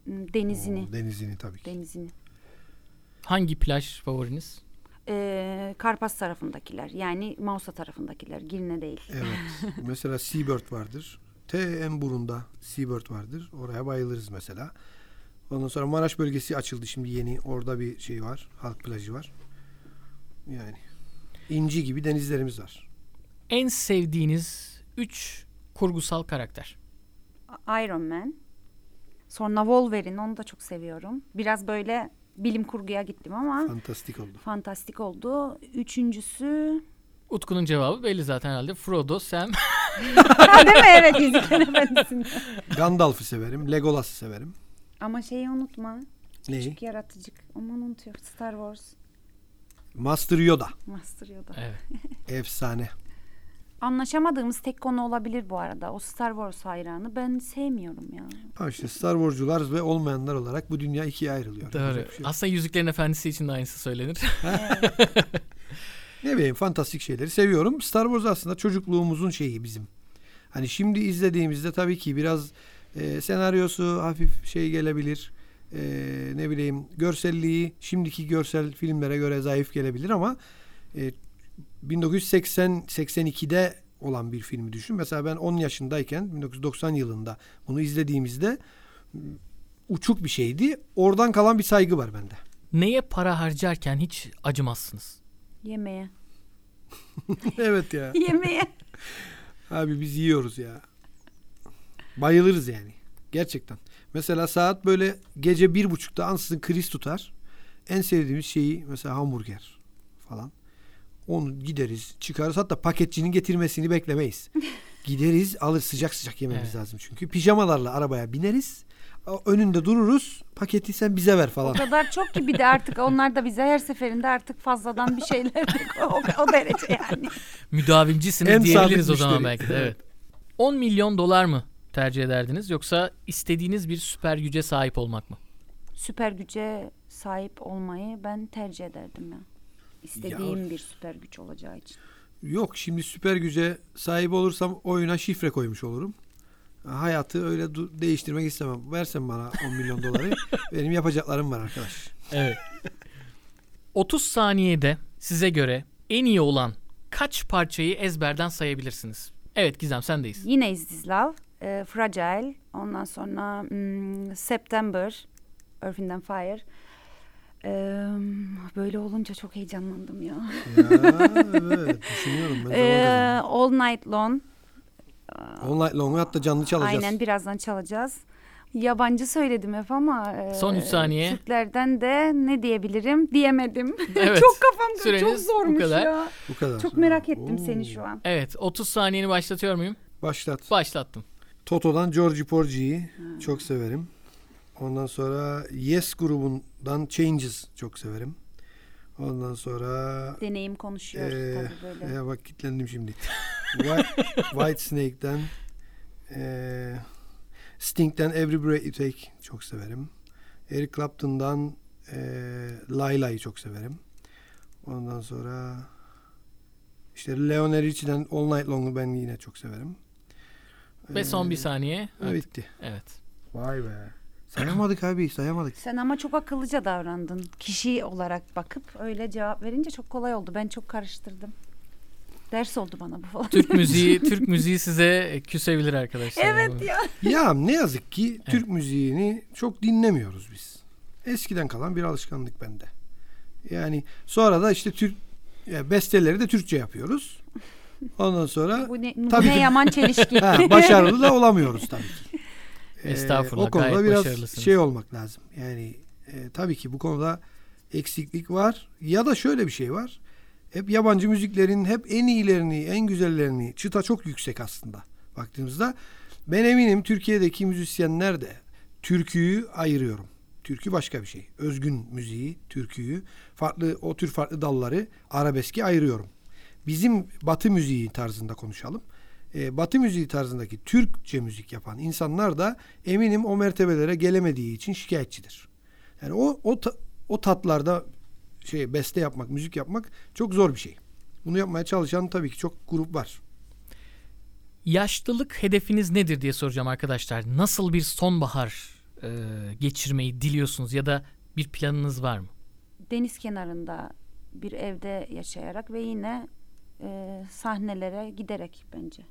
Hmm, Denizini. Oo, denizini tabii ki. Denizini. Hangi plaj favoriniz? Ee, Karpas tarafındakiler. Yani Mausa tarafındakiler. Girne değil. Evet. mesela Seabird vardır. T en burunda Seabird vardır. Oraya bayılırız mesela. Ondan sonra Maraş bölgesi açıldı şimdi yeni. Orada bir şey var. Halk plajı var. Yani inci gibi denizlerimiz var. En sevdiğiniz 3 kurgusal karakter. Iron Man. Sonra Wolverine onu da çok seviyorum. Biraz böyle bilim kurguya gittim ama Fantastik oldu. fantastik oldu. Üçüncüsü Utku'nun cevabı belli zaten herhalde. Frodo, Sam. ha, değil mi? Evet Yüzüklerin Efendisi'nde. Gandalf'ı severim. Legolas'ı severim. Ama şeyi unutma. Neyi? Küçük yaratıcık. Aman unutuyor. Star Wars. Master Yoda. Master Yoda. Evet. Efsane. Anlaşamadığımız tek konu olabilir bu arada. O Star Wars hayranı. Ben sevmiyorum ya. Ha işte Star Wars'cular ve olmayanlar olarak bu dünya ikiye ayrılıyor. Doğru. Şey. Aslında Yüzüklerin Efendisi için de aynısı söylenir. Ne bileyim fantastik şeyleri seviyorum. Star Wars aslında çocukluğumuzun şeyi bizim. Hani şimdi izlediğimizde tabii ki biraz e, senaryosu hafif şey gelebilir. E, ne bileyim görselliği şimdiki görsel filmlere göre zayıf gelebilir ama e, 1980-82'de olan bir filmi düşün. Mesela ben 10 yaşındayken 1990 yılında bunu izlediğimizde m, uçuk bir şeydi. Oradan kalan bir saygı var bende. Neye para harcarken hiç acımazsınız? Yemeğe. evet ya. Yemeğe. Abi biz yiyoruz ya. Bayılırız yani. Gerçekten. Mesela saat böyle gece bir buçukta ansızın kriz tutar. En sevdiğimiz şeyi mesela hamburger falan. Onu gideriz çıkarız hatta paketçinin getirmesini beklemeyiz. Gideriz alır sıcak sıcak yememiz Evet. lazım çünkü. Pijamalarla arabaya bineriz. o- Önünde dururuz. Paketi sen bize ver O falan. kadar çok ki bir de artık onlar da bize her seferinde artık fazladan bir şeyler o, o derece yani. Müdavimcisiniz En diyebiliriz o zaman müşteri. belki de. Evet. 10 milyon dolar mı tercih ederdiniz yoksa istediğiniz bir süper güce sahip olmak mı? Süper güce sahip olmayı ben tercih ederdim ya. İstediğim bir süper güç olacağı için. Yok şimdi süper güce sahip olursam oyuna şifre koymuş olurum. Hayatı öyle du- değiştirmek istemem. Versen bana 10 milyon doları. benim yapacaklarım var arkadaş. Evet. 30 saniyede size göre en iyi olan kaç parçayı ezberden sayabilirsiniz? Evet Gizem sendeyiz. Yine Is This Love, e, Fragile, ondan sonra hmm, September, Earth and Fire. Böyle olunca çok heyecanlandım ya. Ya evet düşünüyorum ben. All Night Long, All Night Long'u hatta canlı çalacağız. aynen birazdan çalacağız. Yabancı söyledim hep ama Son üç saniye. Türklerden de ne diyebilirim diyemedim. Evet. çok kafam çok Süreniz bu zormuş kadar. ya. Bu kadar. Çok merak ettim Oo. seni şu an. Evet 30 saniyeni başlatıyor muyum? Başlat. Başlattım. Toto'dan Georgie Porgy'yi çok severim. Ondan sonra Yes grubundan Changes çok severim. Ondan sonra Deneyim konuşuyor Ee, tabii böyle. Ya bak kilitlendim şimdi. White, White Snake'den eee Sting'den Every Breath You Take çok severim. Eric Clapton'dan eee Layla'yı çok severim. Ondan sonra işte Leonard Richie'den All Night Long'u ben yine çok severim. Ve son bir Ee, saniye. ha, Bitti. Evet. Vay be. Sayamadık abi sayamadık. Sen ama çok akıllıca davrandın. Kişi olarak bakıp öyle cevap verince çok kolay oldu. Ben çok karıştırdım. Ders oldu bana bu falan. Türk müziği Türk müziği size küsebilir arkadaşlar. evet ya. Ya ne yazık ki Türk müziğini çok dinlemiyoruz biz. Eskiden kalan bir alışkanlık bende. Yani sonra da işte Türk ya besteleri de Türkçe yapıyoruz. Ondan sonra Bu ne, bu Tabii ne ki- yaman çelişki. ha, başarılı da olamıyoruz tabii ki. Ee, Estağfurullah, o konuda biraz şey olmak lazım. Yani e, tabii ki bu konuda eksiklik var. Ya da şöyle bir şey var. Hep yabancı müziklerin hep en iyilerini, en güzellerini çıta çok yüksek aslında baktığımızda. Ben eminim Türkiye'deki müzisyenler de türküyü ayırıyorum. Türkü başka bir şey. Özgün müziği, türküyü, farklı o tür farklı dalları arabeski ayırıyorum. Bizim Batı müziği tarzında konuşalım. Ee, batı müziği tarzındaki Türkçe müzik yapan insanlar da eminim o mertebelere gelemediği için şikayetçidir. Yani o o ta- o tatlarda şey beste yapmak, müzik yapmak çok zor bir şey. Bunu yapmaya çalışan tabii ki çok grup var. Yaşlılık hedefiniz nedir diye soracağım arkadaşlar. Nasıl bir sonbahar e, geçirmeyi diliyorsunuz ya da bir planınız var mı? Deniz kenarında bir evde yaşayarak ve yine e, sahnelere giderek bence.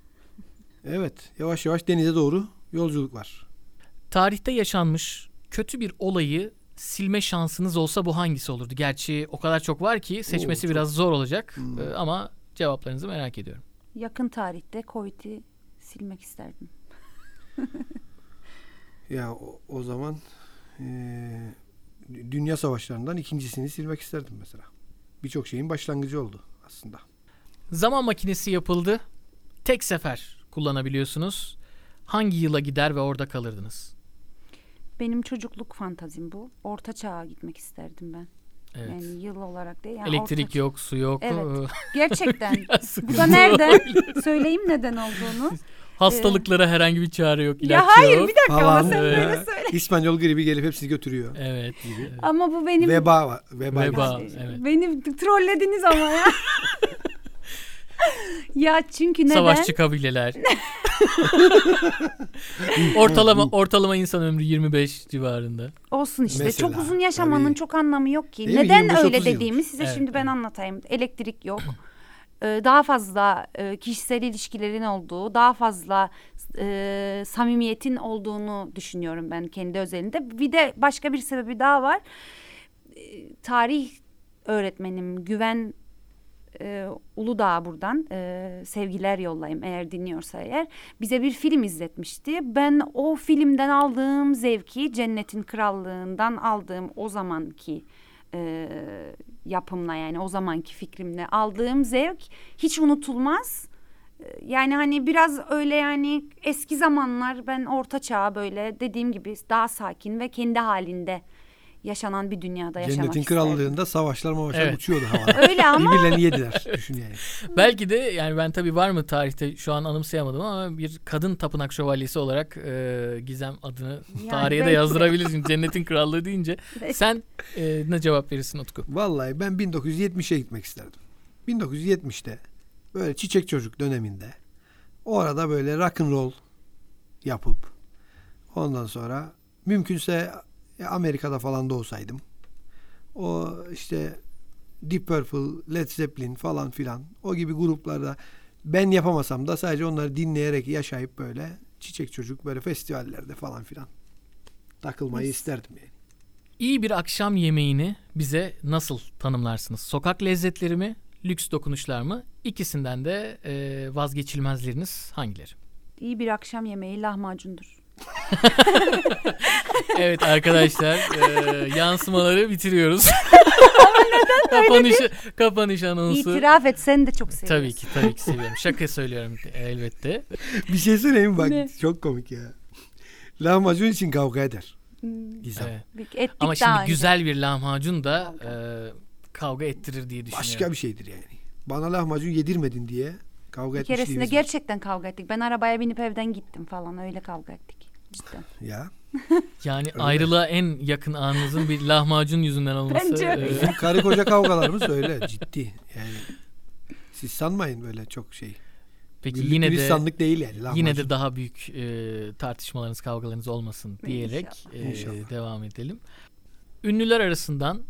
Evet, yavaş yavaş denize doğru yolculuk var. Tarihte yaşanmış kötü bir olayı silme şansınız olsa bu hangisi olurdu? Gerçi o kadar çok var ki seçmesi çok. biraz zor olacak Hmm. E, ama cevaplarınızı merak ediyorum. Yakın tarihte Covid'i silmek isterdim. Ya o, o zaman eee, dünya savaşlarından ikincisini silmek isterdim mesela. Birçok şeyin başlangıcı oldu aslında. Zaman makinesi yapıldı. Tek sefer kullanabiliyorsunuz. Hangi yıla gider ve orada kalırdınız? Benim çocukluk fantazim bu. Orta çağa gitmek isterdim ben. Evet. Yani yıl olarak değil. Yani Elektrik orta- yok, su yok. Evet. Gerçekten. Bu da nereden? Söyleyeyim neden olduğunu. Hastalıklara herhangi bir çare yok, ilaç ya hayır yok. bir dakika ama Falan, sen Evet. böyle söyle. İspanyol gribi gelip hepsini götürüyor. Evet. Ama bu benim Veba var. Veba. Veba. gibi. evet. Beni trollediniz ama ya. ya çünkü neden? Savaşçı kabileler. ortalama ortalama insan ömrü 25 civarında. Olsun işte. Mesela, çok uzun yaşamanın tabii. çok anlamı yok ki. Değil mi? Neden 25-30 öyle yıl. dediğimi size Evet, şimdi ben anlatayım. Elektrik yok. Ee, daha fazla e, kişisel ilişkilerin olduğu, daha fazla e, samimiyetin olduğunu düşünüyorum ben kendi özelinde. Bir de başka bir sebebi daha var. tarih öğretmenim Güven e, Uludağ buradan e, sevgiler yollayayım eğer dinliyorsa eğer bize bir film izletmişti. Ben o filmden aldığım zevki Cennetin Krallığından aldığım o zamanki e, yapımla yani o zamanki fikrimle aldığım zevk hiç unutulmaz. E, yani hani biraz öyle yani eski zamanlar ben orta çağ böyle dediğim gibi daha sakin ve kendi halinde yaşanan bir dünyada yaşamak Cennetin isterdim. krallığında savaşlar mavaşlar Evet. uçuyordu havada. Öyle ama Birbirlerini yediler. Düşün yani. Belki de yani ben tabii var mı tarihte şu an anımsayamadım ama bir kadın tapınak şövalyesi olarak e, Gizem adını Yani tarihe de belki de. yazdırabilirsin. Cennetin krallığı deyince. Sen e, ne cevap verirsin Utku? Vallahi ben 1970'e gitmek isterdim. 1970'te böyle çiçek çocuk döneminde orada böyle rock and roll yapıp ondan sonra mümkünse Amerika'da falan doğsaydım. O işte Deep Purple, Led Zeppelin falan filan o gibi gruplarda ben yapamasam da sadece onları dinleyerek yaşayıp böyle çiçek çocuk böyle festivallerde falan filan takılmayı Mis. isterdim yani. İyi bir akşam yemeğini bize nasıl tanımlarsınız? Sokak lezzetleri mi, lüks dokunuşlar mı? İkisinden de e, vazgeçilmezleriniz hangileri? iyi bir akşam yemeği lahmacundur. Evet arkadaşlar e, yansımaları bitiriyoruz. kapanış, kapanış anonsu. İtiraf et sen de çok seviyorsun. Tabii ki tabii ki seviyorum. Şaka söylüyorum elbette. Bir şey söyleyeyim bak Ne? çok komik ya. Lahmacun için kavga eder. Hmm, Gizem. Evet. bir- Ettik Ama şimdi önce. güzel bir lahmacun da e, kavga ettirir diye düşünüyorum. Başka bir şeydir yani. Bana lahmacun yedirmedin diye kavga Bir etmişliğimiz keresinde var. gerçekten kavga ettik. Ben arabaya binip evden gittim falan öyle kavga ettik. Cidden. Ya. Yani ayrılığa en yakın anınızın bir lahmacun yüzünden olması. Bence öyle. karı koca kavgalarımız öyle ciddi. Yani siz sanmayın böyle çok şey. peki Güllük yine de değil yani. Lahmacun. yine de daha büyük e, tartışmalarınız, kavgalarınız olmasın diyerek İnşallah. e, İnşallah. devam edelim. Ünlüler arasından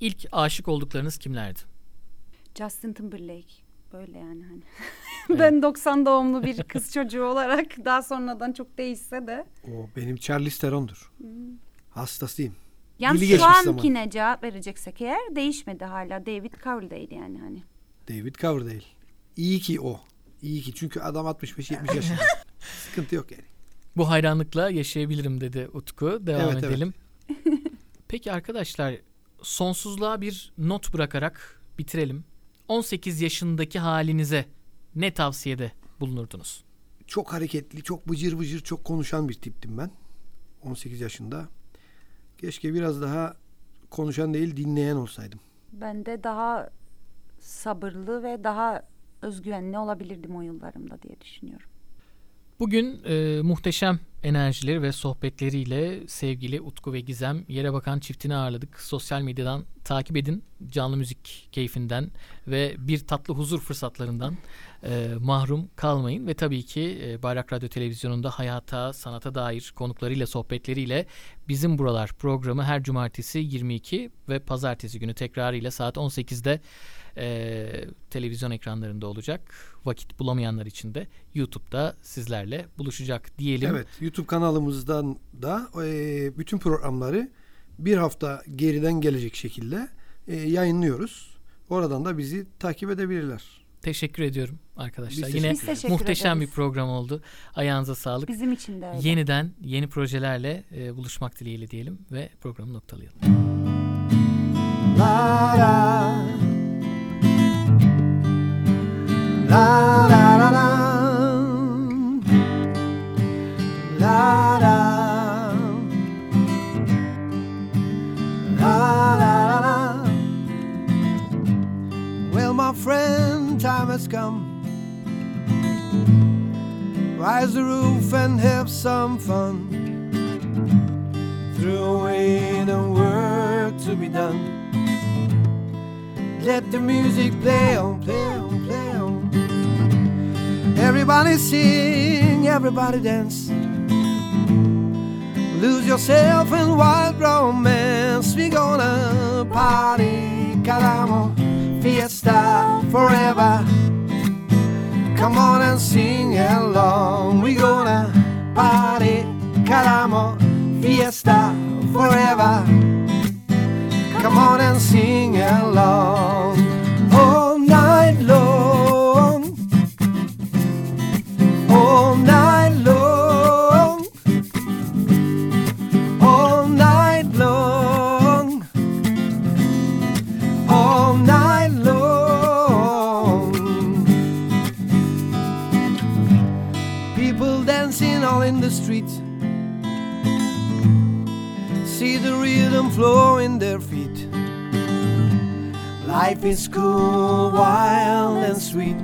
ilk aşık olduklarınız kimlerdi? Justin Timberlake. Böyle yani hani. ben 90 doğumlu bir kız çocuğu olarak daha sonradan çok değişse de. O benim Charlize Theron'dur. Hastasıyım. Yani Dili şu ankine cevap vereceksek eğer değişmedi hala. David Coverdale yani hani. David Coverdale. İyi ki o. İyi ki çünkü adam 65-70 yaşında. Sıkıntı yok yani. Bu hayranlıkla yaşayabilirim dedi Utku. Devam Evet, evet. edelim. Peki arkadaşlar sonsuzluğa bir not bırakarak bitirelim. 18 yaşındaki halinize ne tavsiyede bulunurdunuz? Çok hareketli, çok bıcır bıcır, çok konuşan bir tiptim ben. 18 yaşında. Keşke biraz daha konuşan değil dinleyen olsaydım. Ben de daha sabırlı ve daha özgüvenli olabilirdim o yıllarımda diye düşünüyorum. Bugün e, muhteşem enerjileri ve sohbetleriyle sevgili Utku ve Gizem Yere Bakan çiftini ağırladık. Sosyal medyadan takip edin. Canlı müzik keyfinden ve bir tatlı huzur fırsatlarından e, mahrum kalmayın. Ve tabii ki e, Bayrak Radyo Televizyonu'nda hayata, sanata dair konuklarıyla, sohbetleriyle Bizim Buralar programı her cumartesi 22 ve pazartesi günü tekrarıyla saat 18'de e, televizyon ekranlarında olacak. Vakit bulamayanlar için de YouTube'da sizlerle buluşacak diyelim. Evet, YouTube kanalımızdan da e, bütün programları bir hafta geriden gelecek şekilde e, yayınlıyoruz. Oradan da bizi takip edebilirler. Teşekkür ediyorum arkadaşlar. Biz Yine Biz teşekkür muhteşem bir ederiz. program oldu. Ayağınıza sağlık. Bizim için de öyle. Yeniden yeni projelerle e, buluşmak dileğiyle diyelim ve programı noktalayalım. La la Rise the roof and have some fun. Throw away the work to be done. Let the music play on, play on, play on. Everybody sing, everybody dance. Lose yourself in wild romance. We gonna party, calamo, fiesta forever. Come on and sing along. We gonna party, calamo, fiesta forever. Come on and sing along all night long, Life is cool, wild, and sweet.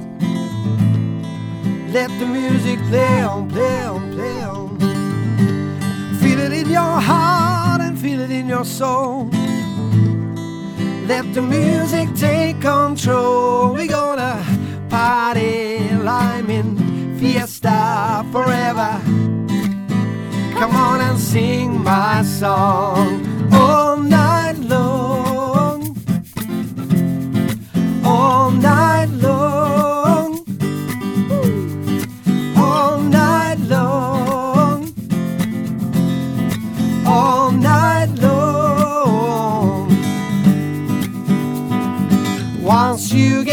Let the music play on, play on, play on. Feel it in your heart and feel it in your soul. Let the music take control. We're gonna party, liming, fiesta forever. Come on and sing my song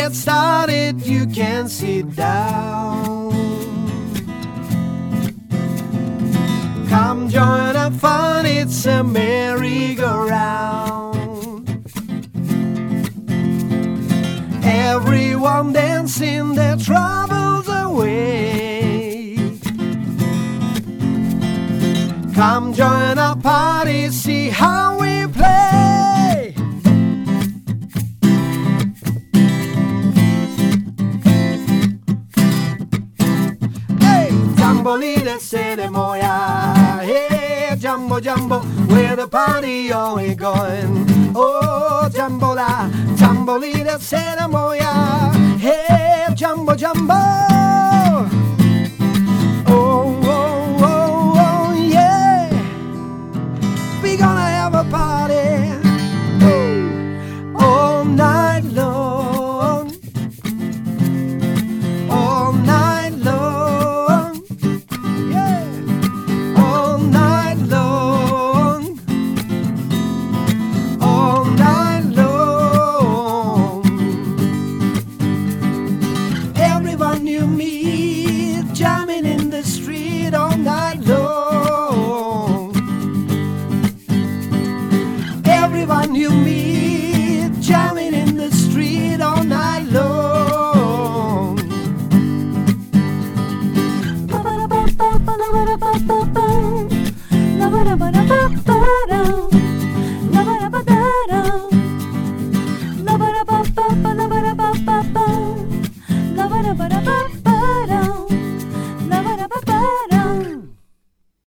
get started, you can sit down. Come join the fun, it's a merry-go-round. Everyone dancing their troubles away. Come join our party, see how we play. Jambolina Ceremonia. Hey, Jumbo Jumbo, where the party always going. Oh, Jambola, Jambolina Ceremonia. Hey, Jumbo Jumbo.